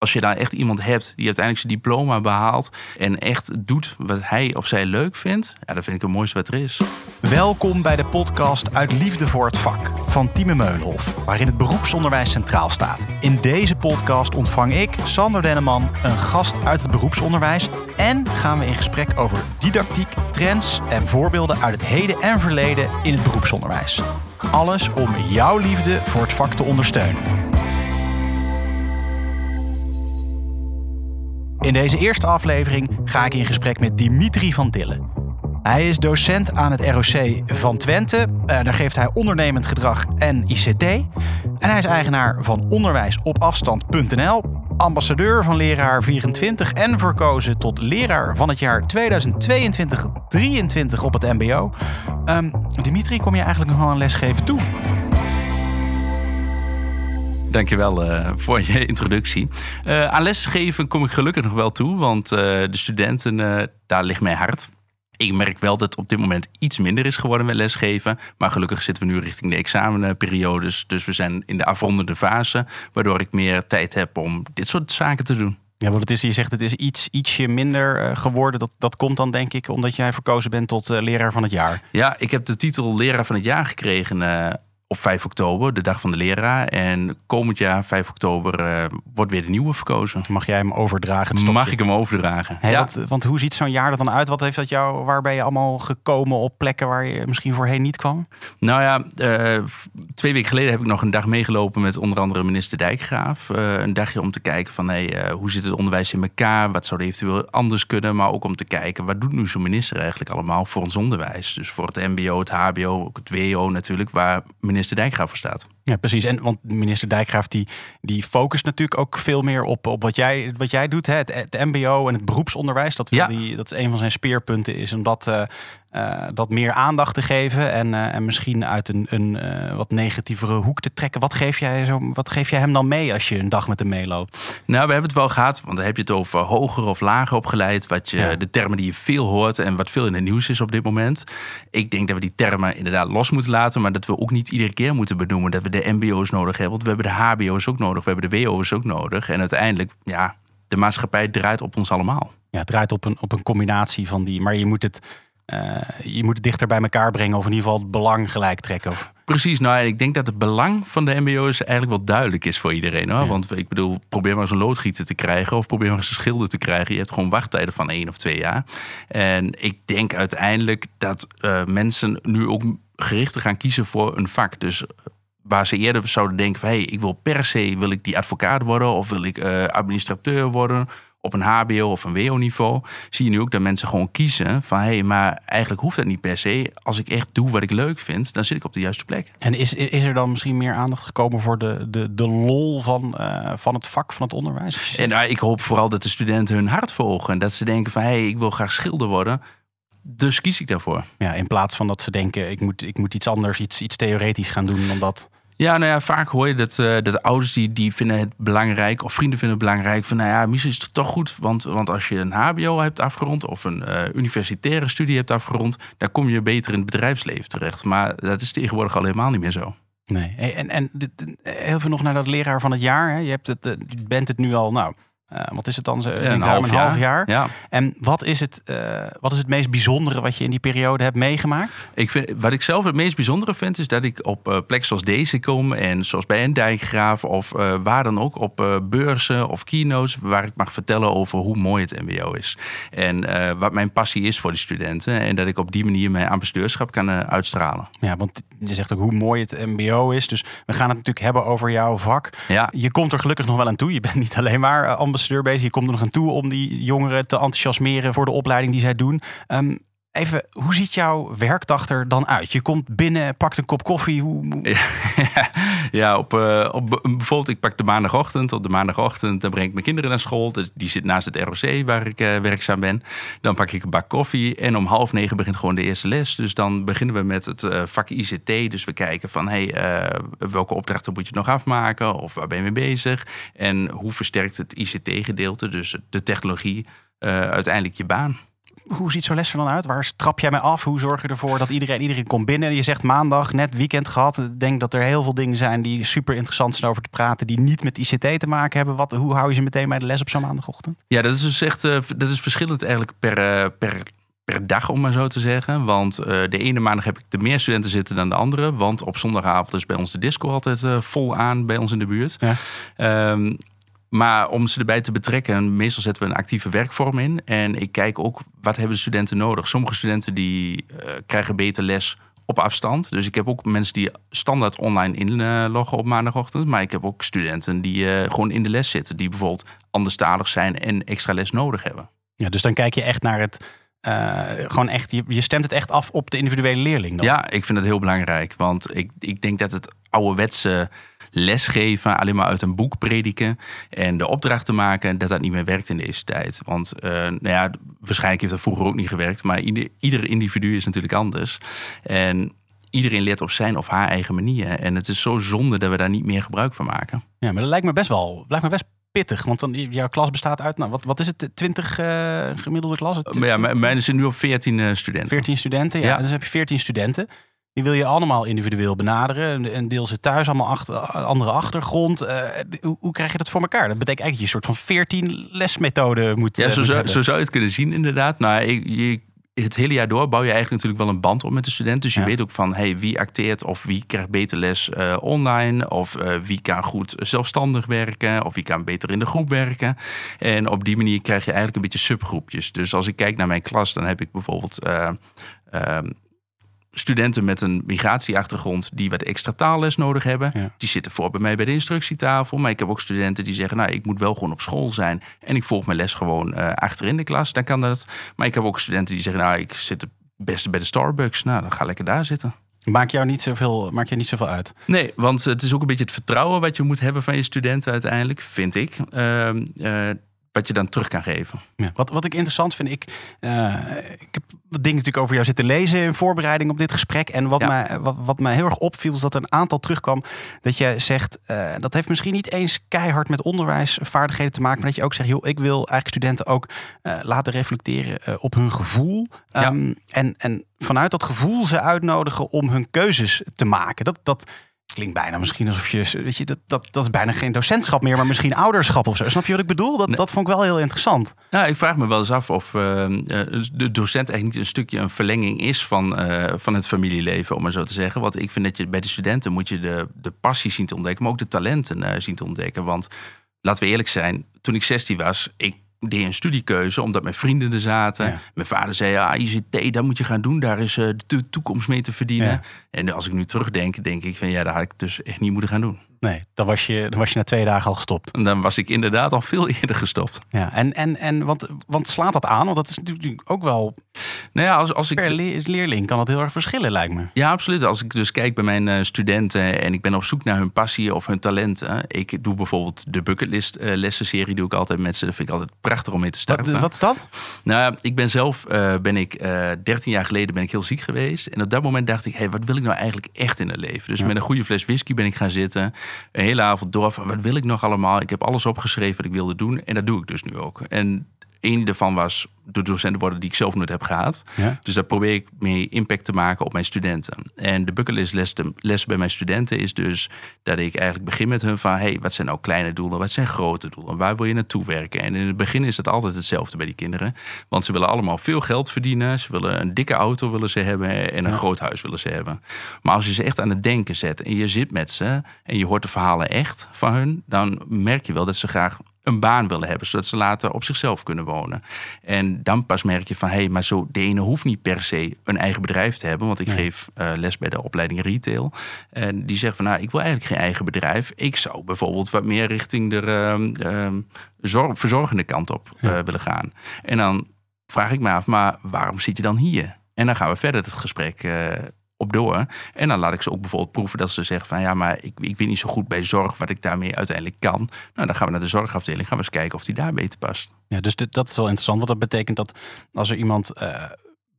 Als je daar echt iemand hebt die uiteindelijk zijn diploma behaalt en echt doet wat hij of zij leuk vindt, ja, dat vind ik het mooiste wat er is. Welkom bij de podcast Uit Liefde voor het Vak van Tieme Meulhof, waarin het beroepsonderwijs centraal staat. In deze podcast ontvang ik, Sander Denneman, een gast uit het beroepsonderwijs en gaan we in gesprek over didactiek, trends en voorbeelden uit het heden en verleden in het beroepsonderwijs. Alles om jouw liefde voor het vak te ondersteunen. In deze eerste aflevering ga ik in gesprek met Dimitri van Dillen. Hij is docent aan het ROC van Twente. Uh, daar geeft hij ondernemend gedrag en ICT. En hij is eigenaar van onderwijsopafstand.nl, ambassadeur van Leraar 24 en verkozen tot leraar van het jaar 2022-23 op het MBO. Um, Dimitri, kom je eigenlijk nog wel een les geven toe? Dankjewel uh, voor je introductie. Uh, aan lesgeven kom ik gelukkig nog wel toe, want uh, de studenten, daar ligt mijn hart. Ik merk wel dat het op dit moment iets minder is geworden met lesgeven. Maar gelukkig zitten we nu richting de examenperiodes. Dus we zijn in de afrondende fase, waardoor ik meer tijd heb om dit soort zaken te doen. Ja, want het is, je zegt het is iets, ietsje minder geworden. Dat, dat komt dan denk ik omdat jij verkozen bent tot leraar van het jaar. Ja, ik heb de titel leraar van het jaar gekregen op 5 oktober, de dag van de leraar. En komend jaar, 5 oktober, uh, wordt weer de nieuwe verkozen. Mag jij hem overdragen? Mag ik hem overdragen? ja. Want, want, hoe ziet zo'n jaar er dan uit? Wat heeft dat jou, waar ben je allemaal gekomen op plekken waar je misschien voorheen niet kwam? Nou ja, uh, twee weken geleden heb ik nog een dag meegelopen met onder andere minister Dijkgraaf. Uh, een dagje om te kijken van hey, hoe zit het onderwijs in elkaar? Wat zou er eventueel anders kunnen? Maar ook om te kijken, wat doet nu zo'n minister eigenlijk allemaal voor ons onderwijs? Dus voor het mbo, het hbo, het wo natuurlijk, waar minister minister Dijkgraaf voor staat. Ja, precies. En want minister Dijkgraaf die, die focust natuurlijk ook veel meer op, op wat, jij, wat jij doet. Hè? Het, het MBO en het beroepsonderwijs. Dat, wil ja. die, dat is een van zijn speerpunten is om dat, uh, uh, dat meer aandacht te geven. En, uh, en misschien uit een, een wat negatievere hoek te trekken. Wat geef, jij zo, wat geef jij hem dan mee als je een dag met hem meeloopt? Nou, we hebben het wel gehad. Want dan heb je het over hoger of lager opgeleid. Wat je, ja. De termen die je veel hoort en wat veel in het nieuws is op dit moment. Ik denk dat we die termen inderdaad los moeten laten. Maar dat we ook niet iedere keer moeten benoemen dat we de MBO's nodig hebben. Want we hebben de HBO's ook nodig. We hebben de WO's ook nodig. En uiteindelijk, ja, de maatschappij draait op ons allemaal. Ja, het draait op een, op een combinatie van die. Maar je moet het. Uh, je moet het dichter bij elkaar brengen of in ieder geval het belang gelijk trekken. Of... Precies, nou ik denk dat het belang van de MBO's eigenlijk wel duidelijk is voor iedereen. Hoor. Ja. Want ik bedoel, probeer maar eens een loodgieter te krijgen of probeer maar eens een schilder te krijgen. Je hebt gewoon wachttijden van één of twee jaar. En ik denk uiteindelijk dat uh, mensen nu ook gerichter gaan kiezen voor een vak. Dus waar ze eerder zouden denken van... hé, hey, ik wil per se wil ik die advocaat worden... of wil ik uh, administrateur worden op een hbo of een wo-niveau... zie je nu ook dat mensen gewoon kiezen van... hé, hey, maar eigenlijk hoeft dat niet per se. Als ik echt doe wat ik leuk vind, dan zit ik op de juiste plek. En is, is er dan misschien meer aandacht gekomen voor de, de, de lol van, uh, van het vak, van het onderwijs? En uh, ik hoop vooral dat de studenten hun hart volgen. Dat ze denken van, hé, hey, ik wil graag schilder worden... Dus kies ik daarvoor. Ja, in plaats van dat ze denken, ik moet, ik moet iets anders, iets, iets theoretisch gaan doen dan dat. Ja, nou ja, vaak hoor je dat, uh, dat de ouders die, die vinden het belangrijk, of vrienden vinden het belangrijk, van nou ja, misschien is het toch goed, want, want als je een HBO hebt afgerond of een uh, universitaire studie hebt afgerond, dan kom je beter in het bedrijfsleven terecht. Maar dat is tegenwoordig al helemaal niet meer zo. Nee, en, en heel veel nog naar dat leraar van het jaar. Hè? Je, hebt het, je bent het nu al, nou, uh, wat is het dan? Zo, een, half, een jaar. half jaar. Ja. En wat is, het, uh, wat is het meest bijzondere wat je in die periode hebt meegemaakt? Ik vind, wat ik zelf het meest bijzondere vind, is dat ik op uh, plekken zoals deze kom. En zoals bij een dijkgraaf of waar dan ook. Op beurzen of keynotes. Waar ik mag vertellen over hoe mooi het MBO is. En wat mijn passie is voor de studenten. En dat ik op die manier mijn ambassadeurschap kan uitstralen. Ja, want je zegt ook hoe mooi het MBO is. Dus we gaan het natuurlijk hebben over jouw vak. Ja. Je komt er gelukkig nog wel aan toe. Je bent niet alleen maar ambassadeur bezig. Je komt er nog aan toe om die jongeren te enthousiasmeren voor de opleiding die zij doen. Um, Even, hoe ziet jouw werkdag er dan uit? Je komt binnen, pakt een kop koffie. Hoe... Ja, ja op, uh, op, bijvoorbeeld, ik pak de maandagochtend. Op de maandagochtend dan breng ik mijn kinderen naar school. Die zit naast het ROC waar ik uh, werkzaam ben. Dan pak ik een bak koffie. En om half negen begint gewoon de eerste les. Dus dan beginnen we met het uh, vak ICT. Dus we kijken van, hey, welke opdrachten moet je nog afmaken? Of waar ben je mee bezig? En hoe versterkt het ICT-gedeelte, dus de technologie, uiteindelijk je baan? Hoe ziet zo'n les er dan uit? Waar strap jij mij af? Hoe zorg je ervoor dat iedereen, iedereen komt binnen? Je zegt maandag, net weekend gehad. Ik denk dat er heel veel dingen zijn die super interessant zijn over te praten. Die niet met ICT te maken hebben. Wat, hoe hou je ze meteen bij de les op zo'n maandagochtend? Ja, dat is dus echt uh, dat is verschillend eigenlijk per, uh, per, per dag, om maar zo te zeggen. Want uh, de ene maandag heb ik er meer studenten zitten dan de andere. Want op zondagavond is bij ons de disco altijd vol aan bij ons in de buurt. Ja. Um, maar om ze erbij te betrekken, meestal zetten we een actieve werkvorm in. En ik kijk ook, wat hebben de studenten nodig? Sommige studenten die uh, krijgen beter les op afstand. Dus ik heb ook mensen die standaard online inloggen op maandagochtend. Maar ik heb ook studenten die uh, gewoon in de les zitten. Die bijvoorbeeld anderstalig zijn en extra les nodig hebben. Ja, dus dan kijk je echt naar het... Uh, gewoon echt, je, je stemt het echt af op de individuele leerling dan? Ja, ik vind het heel belangrijk. Want ik, ik denk dat het ouderwetse lesgeven, alleen maar uit een boek prediken en de opdrachten maken, dat dat niet meer werkt in deze tijd. Want uh, nou ja, waarschijnlijk heeft dat vroeger ook niet gewerkt, maar ieder, ieder individu is natuurlijk anders. En iedereen leert op zijn of haar eigen manier. En het is zo zonde dat we daar niet meer gebruik van maken. Ja, maar dat lijkt me best wel, lijkt me best pittig. Want dan, jouw klas bestaat uit, nou, wat, wat is het, 20 uh, eh, gemiddelde klas? ja, mijn zijn nu op 14 uh, studenten. 14 studenten, ja. ja. Dus heb je 14 studenten. Die wil je allemaal individueel benaderen. Een deel zit thuis, allemaal achter, andere achtergrond. Uh, hoe, hoe, krijg je dat voor elkaar? Dat betekent eigenlijk dat je een soort van 14 lesmethoden moet Ja, zo, uh, zou, zo zou je het kunnen zien inderdaad. Nou, je, het hele jaar door bouw je eigenlijk natuurlijk wel een band op met de student. Dus je weet ook van hey, wie acteert of wie krijgt beter les uh, online. Of uh, wie kan goed zelfstandig werken. Of wie kan beter in de groep werken. En op die manier krijg je eigenlijk een beetje subgroepjes. Dus als ik kijk naar mijn klas, dan heb ik bijvoorbeeld. Uh, studenten met een migratieachtergrond die wat extra taalles nodig hebben. Die zitten voor bij mij bij de instructietafel. Maar ik heb ook studenten die zeggen, nou, ik moet wel gewoon op school zijn. En ik volg mijn les gewoon uh, achter in de klas. Dan kan dat. Maar ik heb ook studenten die zeggen, nou, ik zit het beste bij de Starbucks. Nou, dan ga lekker daar zitten. Maakt jou niet zoveel, maakt je niet zoveel uit? Nee, want het is ook een beetje het vertrouwen wat je moet hebben van je studenten uiteindelijk, vind ik. Uh, uh, wat je dan terug kan geven. Ja, wat, wat ik interessant vind, ik, uh, ik heb wat dingen natuurlijk over jou zitten lezen in voorbereiding op dit gesprek. En wat, mij, wat, wat mij heel erg opviel, is dat er een aantal terugkwam. Dat je zegt, uh, dat heeft misschien niet eens keihard met onderwijsvaardigheden te maken. Maar dat je ook zegt, joh, ik wil eigenlijk studenten ook uh, laten reflecteren op hun gevoel. Ja. Um, en, en vanuit dat gevoel ze uitnodigen om hun keuzes te maken. Dat, dat, Klinkt bijna misschien alsof je, weet je, dat, dat, dat is bijna geen docentschap meer, maar misschien ouderschap of zo. Snap je wat ik bedoel? Dat, dat vond ik wel heel interessant. Nou, ik vraag me wel eens af of uh, de docent eigenlijk niet een stukje een verlenging is van, uh, van het familieleven, om maar zo te zeggen. Want ik vind dat je bij de studenten moet je de, de passie zien te ontdekken, maar ook de talenten uh, zien te ontdekken. Want laten we eerlijk zijn, toen ik 16 was, ik deed een studiekeuze omdat mijn vrienden er zaten. Ja. Mijn vader zei, ja, ICT, dat moet je gaan doen. Daar is uh, de toekomst mee te verdienen. Ja. En als ik nu terugdenk, denk ik van ja, daar had ik dus echt niet moeten gaan doen. Nee, dan was je, dan was je na twee dagen al gestopt. En dan was ik inderdaad al veel eerder gestopt. Ja, en, en, en want, want slaat dat aan? Want dat is natuurlijk ook wel. Nou ja, als, als ik. Per leerling kan dat heel erg verschillen, lijkt me. Ja, absoluut. Als ik dus kijk bij mijn uh, studenten en ik ben op zoek naar hun passie of hun talenten. Ik doe bijvoorbeeld de bucketlist uh, lessenserie, doe ik altijd met ze. Dat vind ik altijd prachtig om mee te starten. Wat, wat is dat? Nou, ik ben zelf, uh, ben ik 13 jaar geleden ben ik heel ziek geweest. En op dat moment dacht ik, hé, hey, wat wil ik nou eigenlijk echt in het leven? Dus ja. met een goede fles whisky ben ik gaan zitten een hele avond door wat wil ik nog allemaal. Ik heb alles opgeschreven wat ik wilde doen en dat doe ik dus nu ook. En een daarvan was de docenten worden die ik zelf nooit heb gehad. Ja. Dus daar probeer ik mee impact te maken op mijn studenten. En de bucketlist les, les bij mijn studenten is dus dat ik eigenlijk begin met hun van... hey, wat zijn nou kleine doelen, wat zijn grote doelen? Waar wil je naartoe werken? En in het begin is het altijd hetzelfde bij die kinderen. Want ze willen allemaal veel geld verdienen. Ze willen een dikke auto willen ze hebben en een ja. groot huis willen ze hebben. Maar als je ze echt aan het denken zet en je zit met ze... en je hoort de verhalen echt van hun... dan merk je wel dat ze graag een baan willen hebben, zodat ze later op zichzelf kunnen wonen. En dan pas merk je van, hé, hey, maar zo de ene hoeft niet per se een eigen bedrijf te hebben, want ik nee. geef uh, les bij de opleiding retail. En die zegt van, nou, ik wil eigenlijk geen eigen bedrijf. Ik zou bijvoorbeeld wat meer richting de uh, uh, zorg, verzorgende kant op ja. willen gaan. En dan vraag ik me af, maar waarom zit je dan hier? En dan gaan we verder het gesprek op door. En dan laat ik ze ook bijvoorbeeld proeven dat ze zeggen van ja, maar ik, ik ben niet zo goed bij zorg wat ik daarmee uiteindelijk kan. Nou, dan gaan we naar de zorgafdeling, gaan we eens kijken of die daar beter past. Ja, dus dit, dat is wel interessant, want dat betekent dat als er iemand uh,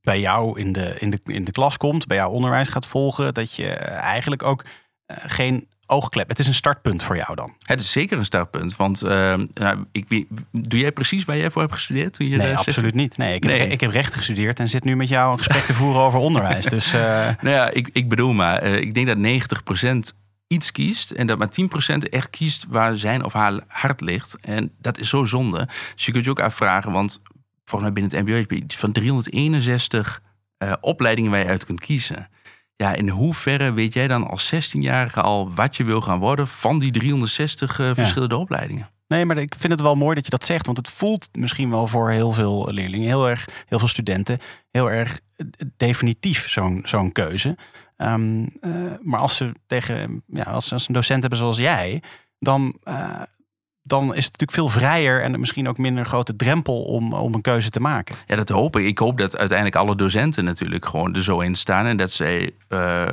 bij jou in de, in, de, in de klas komt, bij jou onderwijs gaat volgen, dat je eigenlijk ook uh, geen oogklep. Het is een startpunt voor jou dan. Het is zeker een startpunt. Want uh, nou, ik, doe jij precies waar jij voor hebt gestudeerd? Toen je nee, absoluut niet. Nee ik, Heb, ik heb recht gestudeerd en zit nu met jou een gesprek te voeren over onderwijs. Dus, uh... Nou ja, ik, ik bedoel maar, uh, ik denk dat 90% iets kiest en dat maar 10% echt kiest waar zijn of haar hart ligt. En dat is zo zonde. Dus je kunt je ook afvragen, want volgens mij binnen het MBO heb je van 361 uh, opleidingen waar je uit kunt kiezen. Ja, in hoeverre weet jij dan als 16-jarige al wat je wil gaan worden van die 360 uh, verschillende ja. opleidingen? Nee, maar ik vind het wel mooi dat je dat zegt. Want het voelt misschien wel voor heel veel leerlingen, heel erg, heel veel studenten, heel erg eh, definitief zo'n zo'n keuze. Um, uh, maar als ze tegen, ja, als ze een docent hebben zoals jij, dan, uh, dan is het natuurlijk veel vrijer en misschien ook minder grote drempel om, om een keuze te maken. Ja, dat hoop ik. Ik hoop dat uiteindelijk alle docenten natuurlijk gewoon er zo in staan en dat zij uh,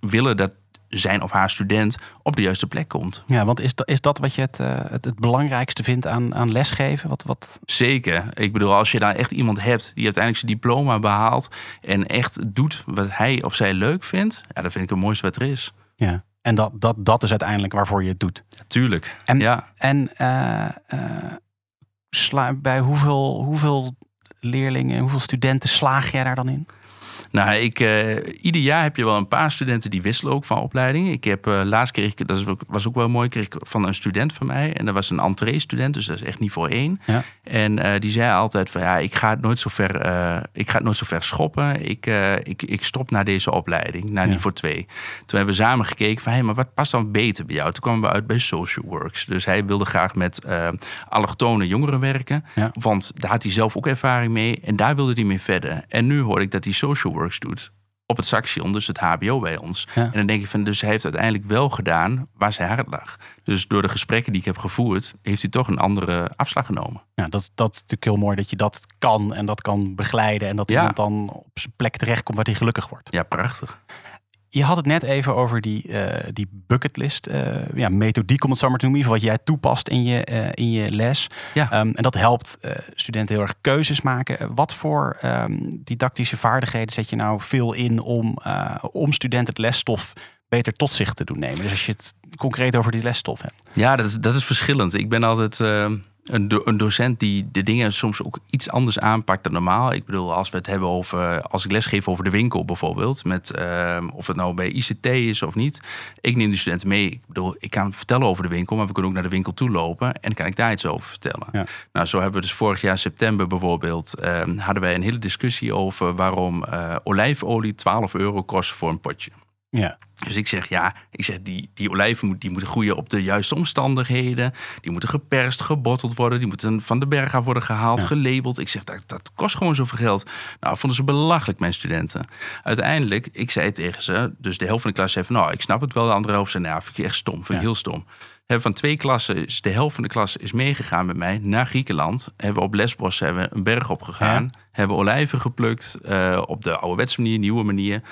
willen dat zijn of haar student op de juiste plek komt. Ja, want is dat, is dat wat je het, uh, het, het, belangrijkste vindt aan, aan lesgeven? Wat, wat... Zeker. Ik bedoel, als je daar echt iemand hebt die uiteindelijk zijn diploma behaalt en echt doet wat hij of zij leuk vindt, ja, dat vind ik het mooiste wat er is. Ja. En dat, dat, dat is uiteindelijk waarvoor je het doet. Tuurlijk. En, ja. en uh, uh, sla, bij hoeveel, hoeveel leerlingen, hoeveel studenten slaag jij daar dan in? Nou, ik, uh, ieder jaar heb je wel een paar studenten die wisselen ook van opleiding. Ik heb uh, laatst kreeg ik, dat was ook wel mooi, kreeg ik van een student van mij. En dat was een entree-student, dus dat is echt niet voor één. Ja. En uh, die zei altijd van ja, ik ga het nooit zo ver, ik ga het nooit zo ver schoppen. Ik, ik, ik stop naar deze opleiding, naar ja. niveau 2. Toen hebben we samen gekeken van hé, hey, maar wat past dan beter bij jou? Toen kwamen we uit bij Social Works. Dus hij wilde graag met allochtone jongeren werken. Ja. Want daar had hij zelf ook ervaring mee. En daar wilde hij mee verder. En nu hoor ik dat hij Social Works doet op het Saxion, dus het HBO bij ons. Ja. En dan denk ik van, dus hij heeft uiteindelijk wel gedaan waar zijn hart lag. Dus door de gesprekken die ik heb gevoerd, heeft hij toch een andere afslag genomen. Ja, dat, dat is natuurlijk heel mooi dat je dat kan en dat kan begeleiden en dat ja. iemand dan op zijn plek terechtkomt waar hij gelukkig wordt. Ja, prachtig. Je had het net even over die, uh, die bucketlist, uh, ja, methodiek om het zo maar te noemen, wat jij toepast in je, uh, in je les. Ja. Um, en dat helpt studenten heel erg keuzes maken. Wat voor um, didactische vaardigheden zet je nou veel in om, om studenten het lesstof beter tot zich te doen nemen? Dus als je het concreet over die lesstof hebt. Ja, dat is, dat is verschillend. Ik ben altijd een, do een, docent die de dingen soms ook iets anders aanpakt dan normaal. Ik bedoel, als we het hebben over, als ik lesgeef over de winkel bijvoorbeeld, met uh, of het nou bij ICT is of niet. Ik neem de studenten mee. Ik bedoel, ik kan vertellen over de winkel, maar we kunnen ook naar de winkel toe lopen en kan ik daar iets over vertellen. Ja. Nou, zo hebben we dus vorig jaar september bijvoorbeeld, uh, hadden wij een hele discussie over waarom uh, olijfolie 12 euro kost voor een potje. Ja. Dus ik zeg ja, ik zeg die, die olijven die moeten groeien op de juiste omstandigheden. Die moeten geperst, gebotteld worden. Die moeten van de berg af worden gehaald, ja. gelabeld. Ik zeg dat, dat kost gewoon zoveel geld. Nou, vonden ze belachelijk, mijn studenten. Uiteindelijk, ik zei tegen ze, dus de helft van de klas zei van nou, ik snap het wel. De andere helft zei nou, vind ik echt stom, vind ik ja. heel stom. Hebben van twee klassen, is de helft van de klas is meegegaan met mij naar Griekenland. Hebben we op Lesbos hebben een berg opgegaan. Ja. Hebben olijven geplukt uh, op de ouderwetse manier, nieuwe manier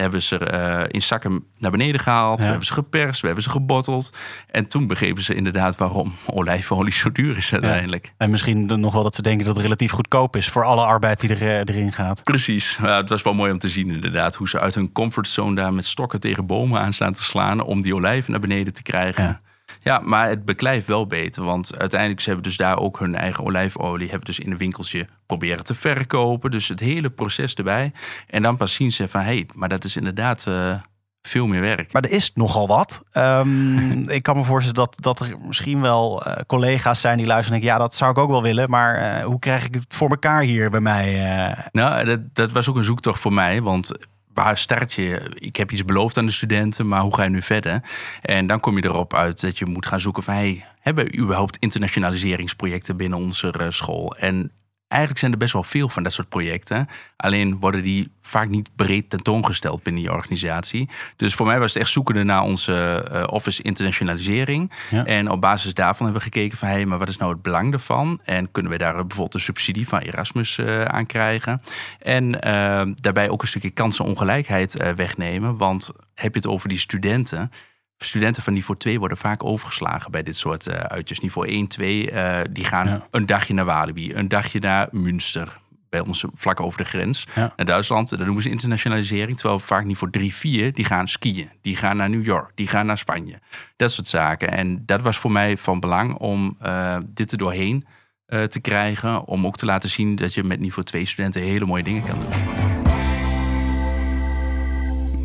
hebben ze uh, in zakken naar beneden gehaald. Ja. We hebben ze geperst, we hebben ze gebotteld. En toen begrepen ze inderdaad waarom olijfolie zo duur is uiteindelijk. Ja. En misschien nog wel dat ze denken dat het relatief goedkoop is voor alle arbeid die er, uh, erin gaat. Precies. Het was wel mooi om te zien inderdaad hoe ze uit hun comfortzone daar met stokken tegen bomen aan staan te slaan om die olijven naar beneden te krijgen. Ja. Ja, maar het beklijft wel beter. Want uiteindelijk ze hebben dus daar ook hun eigen olijfolie. Hebben dus in een winkeltje proberen te verkopen. Dus het hele proces erbij. En dan pas zien ze van, hé, hey, maar dat is inderdaad uh, veel meer werk. Maar er is nogal wat. Um, ik kan me voorstellen dat, dat er misschien wel uh, collega's zijn die luisteren en denken... ja, dat zou ik ook wel willen, maar uh, hoe krijg ik het voor elkaar hier bij mij? Nou, dat, dat was ook een zoektocht voor mij, want waar start je? Ik heb iets beloofd aan de studenten, maar hoe ga je nu verder? En dan kom je erop uit dat je moet gaan zoeken van... Hey, hebben we überhaupt internationaliseringsprojecten binnen onze school? En eigenlijk zijn er best wel veel van dat soort projecten. Alleen worden die vaak niet breed tentoongesteld binnen je organisatie. Dus voor mij was het echt zoekende naar onze uh, office internationalisering. Ja. En op basis daarvan hebben we gekeken van... hé, hey, maar wat is nou het belang ervan? En kunnen we daar bijvoorbeeld een subsidie van Erasmus uh, aan krijgen? En uh, daarbij ook een stukje kansenongelijkheid wegnemen. Want heb je het over die studenten... Studenten van niveau 2 worden vaak overgeslagen bij dit soort uh, uitjes. Niveau 1, 2, uh, die gaan ja. een dagje naar Walibi, een dagje naar Münster. bij ons vlak over de grens Ja. naar Duitsland. Dat noemen ze internationalisering. Terwijl vaak voor drie, vier, die gaan skiën. Die gaan naar New York, die gaan naar Spanje. Dat soort zaken. En dat was voor mij van belang om eh, dit er doorheen eh, te krijgen. Om ook te laten zien dat je met niveau 2 studenten hele mooie dingen kan doen.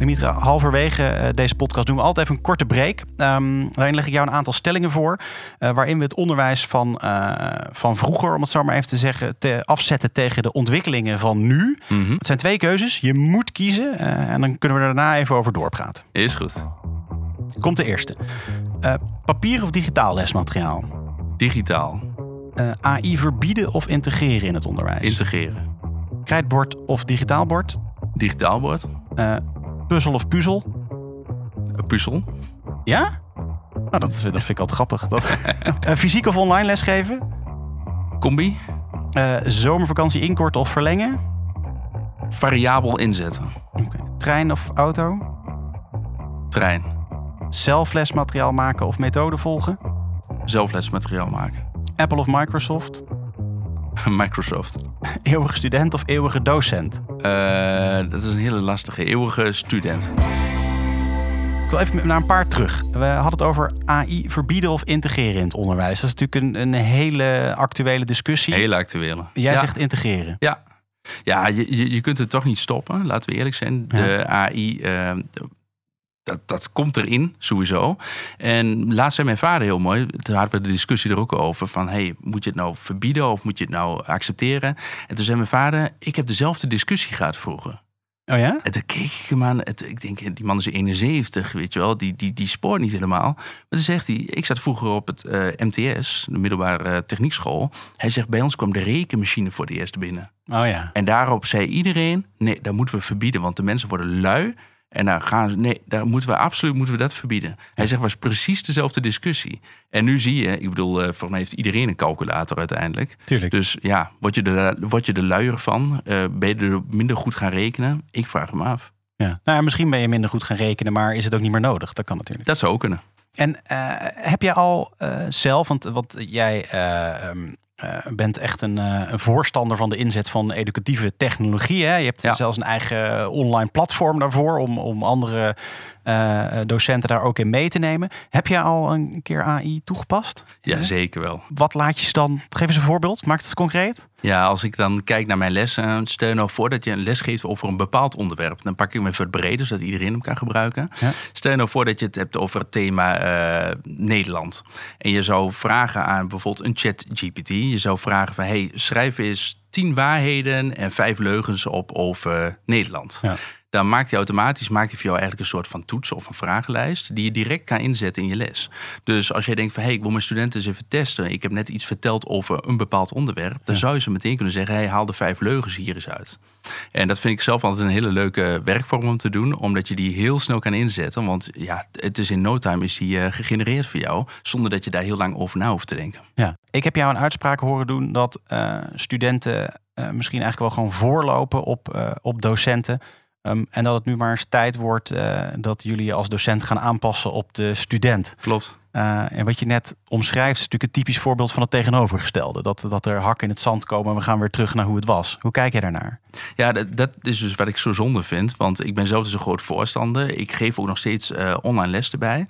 Dimitra, halverwege eh, deze podcast doen we altijd even een korte break. Ehm, daarin leg ik jou een aantal stellingen voor. eh, waarin we het onderwijs van, eh, van vroeger, om het zo maar even te zeggen, te afzetten tegen de ontwikkelingen van nu. Mhm. Het zijn twee keuzes. Je moet kiezen. eh, en dan kunnen we daarna even over doorpraten. Is goed. Komt de eerste. Eh, papier of digitaal lesmateriaal? Digitaal. Eh, AI verbieden of integreren in het onderwijs? Integreren. Krijtbord of digitaal bord? Digitaal bord. Eh, puzzel of puzzel? Een puzzel. Ja? Nou, dat, dat vind ik altijd grappig. Dat, Eh, fysiek of online lesgeven? Combi. Eh, zomervakantie inkorten of verlengen? Variabel inzetten. Trein of auto? Trein. Zelf lesmateriaal maken of methode volgen? Zelflesmateriaal maken. Apple of Microsoft? Microsoft. Eeuwige student of eeuwige docent? Eh, dat is een hele lastige. Eeuwige student. Ik wil even naar een paar terug. We hadden het over AI verbieden of integreren in het onderwijs. Dat is natuurlijk een, een hele actuele discussie. Hele actuele. Jij ja. zegt integreren. Ja, ja je, je, kunt het toch niet stoppen, laten we eerlijk zijn. De AI, dat, dat komt erin, sowieso. En laatst zei mijn vader heel mooi, toen hadden we de discussie er ook over... van, hey, moet je het nou verbieden of moet je het nou accepteren? En toen zei mijn vader, ik heb dezelfde discussie gehad vroeger. Oh ja? En toen keek ik hem aan. Het, ik denk, die man is 71, weet je wel. Die, die, die spoort niet helemaal. Maar toen zegt hij, ik zat vroeger op het eh, MTS, de middelbare eh, techniekschool. Hij zegt, bij ons kwam de rekenmachine voor het eerst binnen. Oh ja. En daarop zei iedereen, nee, dat moeten we verbieden. Want de mensen worden lui. En daar gaan ze, nee, daar moeten we absoluut moeten we dat verbieden. Hij zegt, was precies dezelfde discussie. En nu zie je, ik bedoel, eh, volgens mij heeft iedereen een calculator uiteindelijk. Tuurlijk. Dus ja, word je er, word je er luier van? Eh, ben je er minder goed gaan rekenen? Ik vraag hem af. Ja. Nou ja, misschien ben je minder goed gaan rekenen, maar is het ook niet meer nodig? Dat kan natuurlijk. Dat zou ook kunnen. En eh, heb jij al zelf, want, want jij eh, ehm, eh, bent echt een, eh, een voorstander van de inzet van educatieve technologie. Hè? Je hebt Ja. zelfs een eigen online platform daarvoor om, om andere eh, docenten daar ook in mee te nemen. Heb jij al een keer AI toegepast? Ja, zeker wel. Wat laat je ze dan? Geef eens een voorbeeld. Maak het concreet. Ja, als ik dan kijk naar mijn lessen, stel nou voor dat je een les geeft over een bepaald onderwerp. Dan pak ik hem even breder, zodat iedereen hem kan gebruiken. Ja. Stel je nou voor dat je het hebt over het thema eh, Nederland. En je zou vragen aan bijvoorbeeld een chat GPT. Je zou vragen van, hey, schrijf eens tien waarheden en vijf leugens op over Nederland. Ja. Dan maakt hij automatisch maakt hij voor jou eigenlijk een soort van toets of een vragenlijst die je direct kan inzetten in je les. Dus als jij denkt van hey, ik wil mijn studenten eens even testen. Ik heb net iets verteld over een bepaald onderwerp. Dan zou je ze meteen kunnen zeggen, hey, haal de vijf leugens hier eens uit. En dat vind ik zelf altijd een hele leuke werkvorm om te doen, omdat je die heel snel kan inzetten. Want ja, het is in no time is die eh, gegenereerd voor jou, zonder dat je daar heel lang over na hoeft te denken. Ja. Ik heb jou een uitspraak horen doen dat eh, studenten eh, misschien eigenlijk wel gewoon voorlopen op, op docenten. Ehm, en dat het nu maar eens tijd wordt eh, dat jullie je als docent gaan aanpassen op de student. Klopt. Eh, en wat je net omschrijft, is natuurlijk een typisch voorbeeld van het tegenovergestelde. Dat, dat er hakken in het zand komen en we gaan weer terug naar hoe het was. Hoe kijk jij daarnaar? Ja, dat, dat is dus wat ik zo zonde vind. Want ik ben zelf dus een groot voorstander. Ik geef ook nog steeds eh, online les erbij.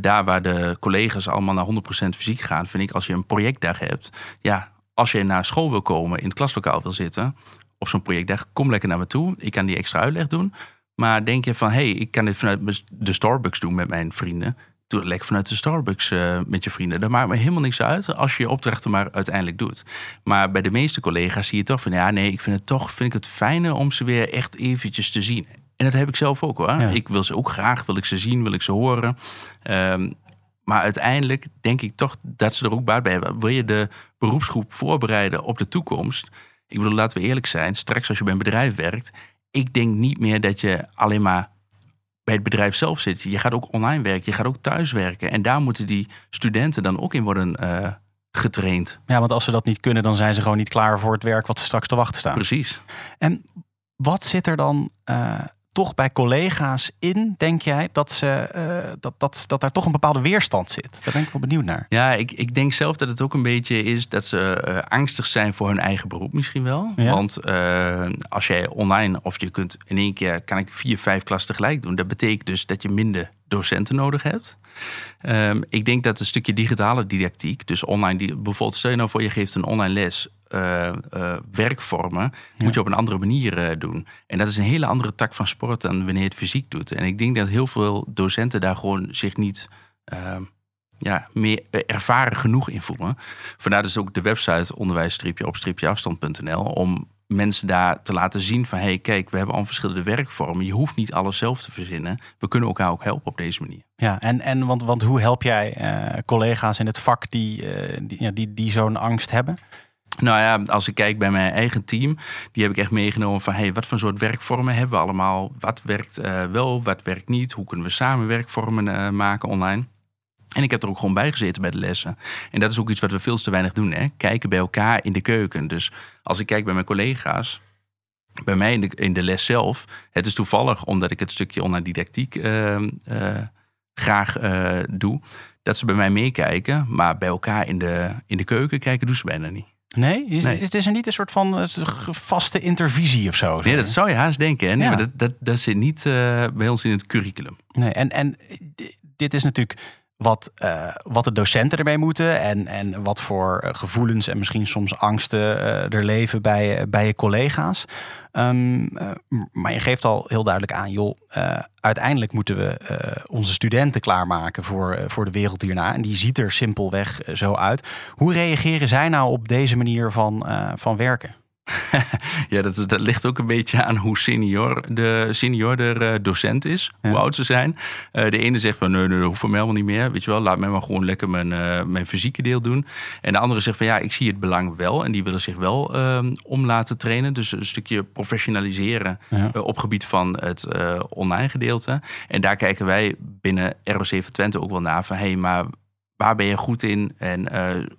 Daar waar de collega's allemaal naar 100% fysiek gaan, vind ik als je een projectdag hebt. Ja, als je naar school wil komen, in het klaslokaal wil zitten, op zo'n projectdag, kom lekker naar me toe. Ik kan die extra uitleg doen. Maar denk je van, hé, hey, ik kan dit vanuit de Starbucks doen met mijn vrienden. Doe het lekker vanuit de Starbucks eh, met je vrienden. Dat maakt me helemaal niks uit als je je opdrachten maar uiteindelijk doet. Maar bij de meeste collega's zie je toch van... ja, nee, ik vind het toch vind ik het fijner om ze weer echt eventjes te zien. En dat heb ik zelf ook hoor. Ja. Ik wil ze ook graag, wil ik ze zien, wil ik ze horen. Ehm, maar uiteindelijk denk ik toch dat ze er ook baat bij hebben. Wil je de beroepsgroep voorbereiden op de toekomst? Ik bedoel, laten we eerlijk zijn. Straks als je bij een bedrijf werkt... ik denk niet meer dat je alleen maar bij het bedrijf zelf zit. Je gaat ook online werken, je gaat ook thuis werken. En daar moeten die studenten dan ook in worden eh, getraind. Ja, want als ze dat niet kunnen, dan zijn ze gewoon niet klaar voor het werk wat ze straks te wachten staan. Precies. En wat zit er dan eh, toch bij collega's in, denk jij, dat, ze, eh, dat, dat, dat daar toch een bepaalde weerstand zit? Daar ben ik wel benieuwd naar. Ja, ik, ik denk zelf dat het ook een beetje is dat ze eh, angstig zijn voor hun eigen beroep misschien wel. Ja. Want eh, als jij online of je kunt in één keer, kan ik vier, vijf klassen tegelijk doen. Dat betekent dus dat je minder docenten nodig hebt. Ehm, ik denk dat een stukje digitale didactiek, dus online, die, bijvoorbeeld stel je nou voor je geeft een online les, eh, eh, werkvormen, moet je op een andere manier eh, doen. En dat is een hele andere tak van sport dan wanneer je het fysiek doet. En ik denk dat heel veel docenten daar gewoon zich niet ehm, ja, meer ervaren genoeg in voelen. Vandaar dus ook de website onderwijs-op-afstand.nl om mensen daar te laten zien van... hey, kijk, we hebben al verschillende werkvormen. Je hoeft niet alles zelf te verzinnen. We kunnen elkaar ook helpen op deze manier. Ja, en, en want, want hoe help jij collega's in het vak die, die, ja, die, die zo'n angst hebben? Nou ja, als ik kijk bij mijn eigen team, die heb ik echt meegenomen van hey, wat voor soort werkvormen hebben we allemaal? Wat werkt eh, wel, wat werkt niet? Hoe kunnen we samen werkvormen eh, maken online? En ik heb er ook gewoon bij gezeten bij de lessen. En dat is ook iets wat we veel te weinig doen. Hè? Kijken bij elkaar in de keuken. Dus als ik kijk bij mijn collega's, bij mij in de, les zelf. Het is toevallig, omdat ik het stukje online didactiek eh, graag doe, dat ze bij mij meekijken. Maar bij elkaar in de, in de keuken kijken doen ze bijna niet. Nee? Is, Nee. is, is er niet een soort van eh, vaste intervisie of zo? Nee, dat zou je haast denken. Hè? Nee, Ja. maar dat, dat, dat zit niet eh, bij ons in het curriculum. Nee, en, en d- dit is natuurlijk wat, eh, wat de docenten ermee moeten en, en wat voor eh, gevoelens en misschien soms angsten eh, er leven bij, bij je collega's. Ehm, eh, maar je geeft al heel duidelijk aan, joh, uiteindelijk moeten we onze studenten klaarmaken voor, voor de wereld hierna. En die ziet er simpelweg zo uit. Hoe reageren zij nou op deze manier van, van werken? Ja, dat, is, dat ligt ook een beetje aan hoe senior de, senior de eh, docent is. Ja. Hoe oud ze zijn. Eh, de ene zegt van nee, nee, dat hoeft voor mij helemaal niet meer. Weet je wel, laat mij maar gewoon lekker mijn, eh, mijn fysieke deel doen. En de andere zegt van ja, ik zie het belang wel. En die willen zich wel ehm, om laten trainen. Dus een stukje professionaliseren Ja. op gebied van het online gedeelte. En daar kijken wij binnen ROC van Twente ook wel naar van hé, hey, maar waar ben je goed in? En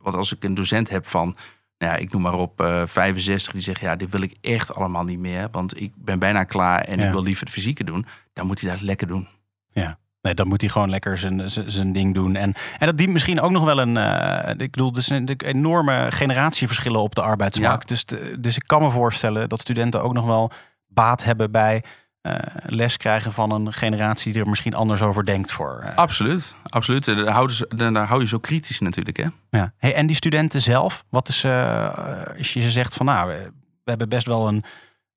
want als ik een docent heb van nou ja, ik noem maar op eh 65, die zegt ja, dit wil ik echt allemaal niet meer, want ik ben bijna klaar en Ja. ik wil liever het fysieke doen, dan moet hij dat lekker doen. Nee, dan moet hij gewoon lekker zijn, zijn, zijn ding doen. En, en dat dient misschien ook nog wel een. eh, ik bedoel, er zijn natuurlijk enorme generatieverschillen op de arbeidsmarkt. Dus, de- dus ik kan me voorstellen dat studenten ook nog wel baat hebben bij eh, les krijgen van een generatie die er misschien anders over denkt voor. eh. Absoluut, absoluut. En Daar, houden ze, daar hou je zo kritisch natuurlijk, hè? Ja. Hey, en die studenten zelf, wat is eh, als je ze zegt van nou, we, we hebben best wel een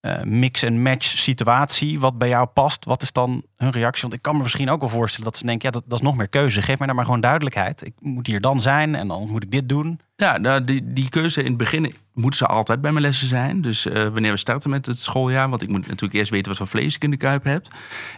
eh, mix-and-match situatie wat bij jou past. Wat is dan hun reactie? Want ik kan me misschien ook wel voorstellen dat ze denken, ja, dat, dat is nog meer keuze. Geef mij nou maar gewoon duidelijkheid. Ik moet hier dan zijn en dan moet ik dit doen. Ja, nou, die, die keuze in het begin moeten ze altijd bij mijn lessen zijn. Dus eh, wanneer we starten met het schooljaar, want ik moet natuurlijk eerst weten wat voor vlees ik in de kuip heb.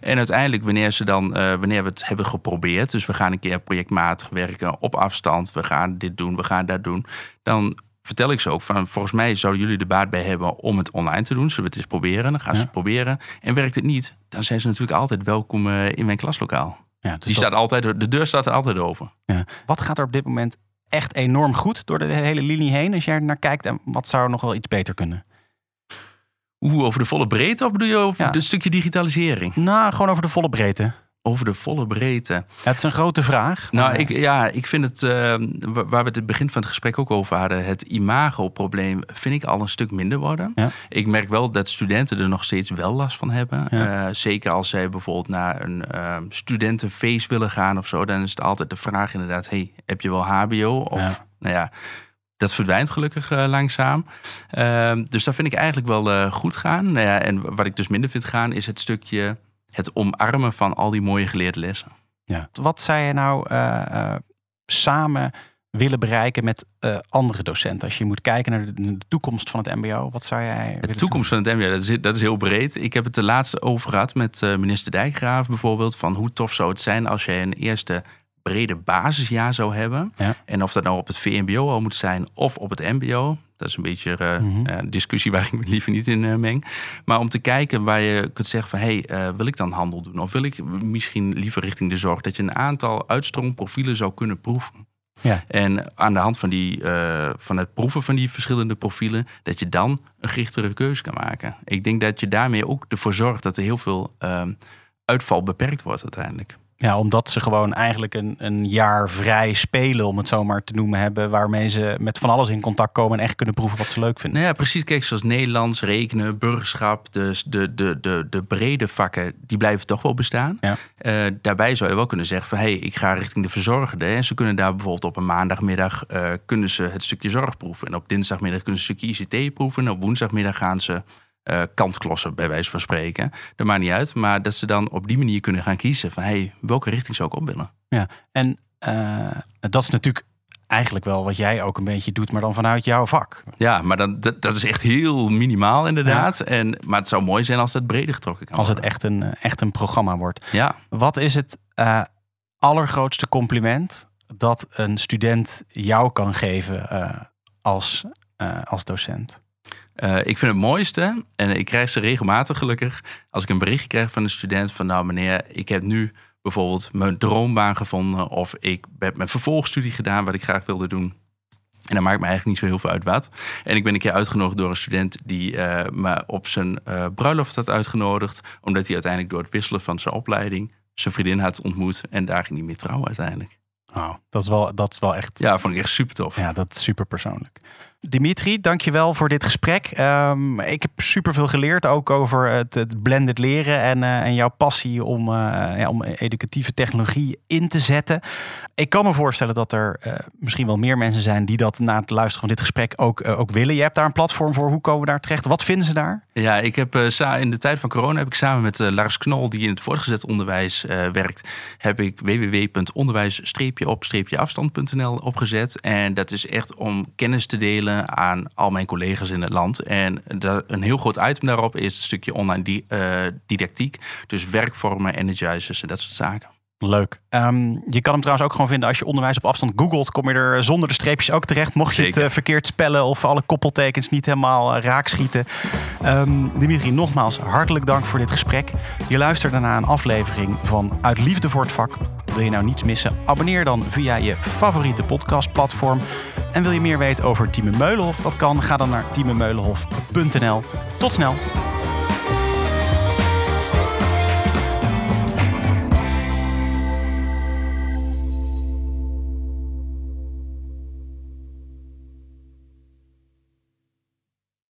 En uiteindelijk, wanneer ze dan, eh, wanneer we het hebben geprobeerd, dus we gaan een keer projectmatig werken op afstand, we gaan dit doen, we gaan dat doen, dan vertel ik ze ook van, volgens mij zouden jullie er baat bij hebben om het online te doen. Zullen we het eens proberen? Dan gaan ze het proberen. En werkt het niet, dan zijn ze natuurlijk altijd welkom eh, in mijn klaslokaal. Ja, dus Die staat altijd, de deur staat er altijd open. ja. Wat gaat er op dit moment echt enorm goed door de hele linie heen? Als jij er naar kijkt en wat zou er nog wel iets beter kunnen? Hoe over de volle breedte of bedoel je over Ja. het stukje digitalisering? Nou, gewoon over de volle breedte. Over de volle breedte. Het is een grote vraag. Nou, ik, ja, ik vind het, eh, wa- waar we het het begin van het gesprek ook over hadden, het imagoprobleem, vind ik al een stuk minder worden. Ja. Ik merk wel dat studenten er nog steeds wel last van hebben. Ja. Eh, zeker als zij bijvoorbeeld naar een eh, studentenfeest willen gaan of zo, dan is het altijd de vraag inderdaad, hey, heb je wel HBO? Of, Ja. nou ja, dat verdwijnt gelukkig eh, langzaam. Ehm, dus dat vind ik eigenlijk wel eh, goed gaan. Nou en wat ik dus minder vind gaan, is het stukje het omarmen van al die mooie geleerde lessen. Ja. Wat zou je nou eh, eh, samen willen bereiken met eh, andere docenten? Als je moet kijken naar de, de toekomst van het MBO, wat zou jij. De toekomst van het MBO, dat is, dat is heel breed. Ik heb het de laatste over gehad met eh, minister Dijkgraaf bijvoorbeeld. Van hoe tof zou het zijn als je een eerste brede basisjaar zou hebben. Ja. En of dat nou op het VMBO al moet zijn of op het MBO. Dat is een beetje eh, Mhm. eh, een discussie waar ik me liever niet in eh, meng. Maar om te kijken waar je kunt zeggen van... hé, hey, wil ik dan handel doen? Of wil ik misschien liever richting de zorg? Dat je een aantal uitstroomprofielen zou kunnen proeven. Ja. En aan de hand van, die, uh, van het proeven van die verschillende profielen, dat je dan een gerichtere keuze kan maken. Ik denk dat je daarmee ook ervoor zorgt dat er heel veel uh, uitval beperkt wordt uiteindelijk. Ja, omdat ze gewoon eigenlijk een, een jaar vrij spelen, om het zo maar te noemen, hebben. Waarmee ze met van alles in contact komen en echt kunnen proeven wat ze leuk vinden. Nou ja, precies. Kijk, zoals Nederlands, rekenen, burgerschap, dus de, de, de, de brede vakken, die blijven toch wel bestaan. Ja. Uh, daarbij zou je wel kunnen zeggen van, hé, hey, ik ga richting de verzorgende. En ze kunnen daar bijvoorbeeld op een maandagmiddag uh, kunnen ze het stukje zorg proeven. En op dinsdagmiddag kunnen ze een stukje ICT proeven. En op woensdagmiddag gaan ze uh, kantklossen, bij wijze van spreken. Dat maakt niet uit. Maar dat ze dan op die manier kunnen gaan kiezen van hey, welke richting zou ik op willen. Ja, en uh, dat is natuurlijk eigenlijk wel wat jij ook een beetje doet, maar dan vanuit jouw vak. Ja, maar dan, dat, dat is echt heel minimaal inderdaad. En, maar het zou mooi zijn als dat breder getrokken kan Als het echt een, echt een programma wordt. Ja. Wat is het uh, allergrootste compliment dat een student jou kan geven als, als docent? Uh, ik vind het mooiste, en ik krijg ze regelmatig gelukkig, als ik een berichtje krijg van een student van nou meneer, ik heb nu bijvoorbeeld mijn droombaan gevonden of ik heb mijn vervolgstudie gedaan wat ik graag wilde doen. En dan maakt me eigenlijk niet zo heel veel uit wat. En ik ben een keer uitgenodigd door een student die uh, me op zijn uh, bruiloft had uitgenodigd. Omdat hij uiteindelijk door het wisselen van zijn opleiding zijn vriendin had ontmoet. En daar ging hij mee trouwen uiteindelijk. Oh, dat is wel, dat is wel echt. Ja, vond ik echt super tof. Ja, dat is super persoonlijk. Dimitri, dankjewel voor dit gesprek. Um, ik heb superveel geleerd, ook over het, blended leren en, uh, en jouw passie om, uh, ja, om educatieve technologie in te zetten. Ik kan me voorstellen dat er uh, misschien wel meer mensen zijn die dat na het luisteren van dit gesprek ook, ook willen. Je hebt daar een platform voor. Hoe komen we daar terecht? Wat vinden ze daar? Ja, ik heb in de tijd van corona heb ik samen met Lars Knol, die in het voortgezet onderwijs werkt, heb ik www.onderwijs-op-afstand.nl opgezet. En dat is echt om kennis te delen aan al mijn collega's in het land. En een heel groot item daarop is het stukje online uh, didactiek. Dus werkvormen, energizers en dat soort zaken. Leuk. Um, je kan hem trouwens ook gewoon vinden als je onderwijs op afstand googelt. Kom je er zonder de streepjes ook terecht. Mocht je Zeker. het uh, verkeerd spellen of alle koppeltekens niet helemaal uh, raak schieten. Um, Dimitri, nogmaals hartelijk dank voor dit gesprek. Je luistert daarna een aflevering van Uit Liefde voor het Vak. Wil je nou niets missen? Abonneer dan via je favoriete podcastplatform. En wil je meer weten over Tieme Meulenhof? Dat kan. Ga dan naar tiememeulenhof.nl. Tot snel.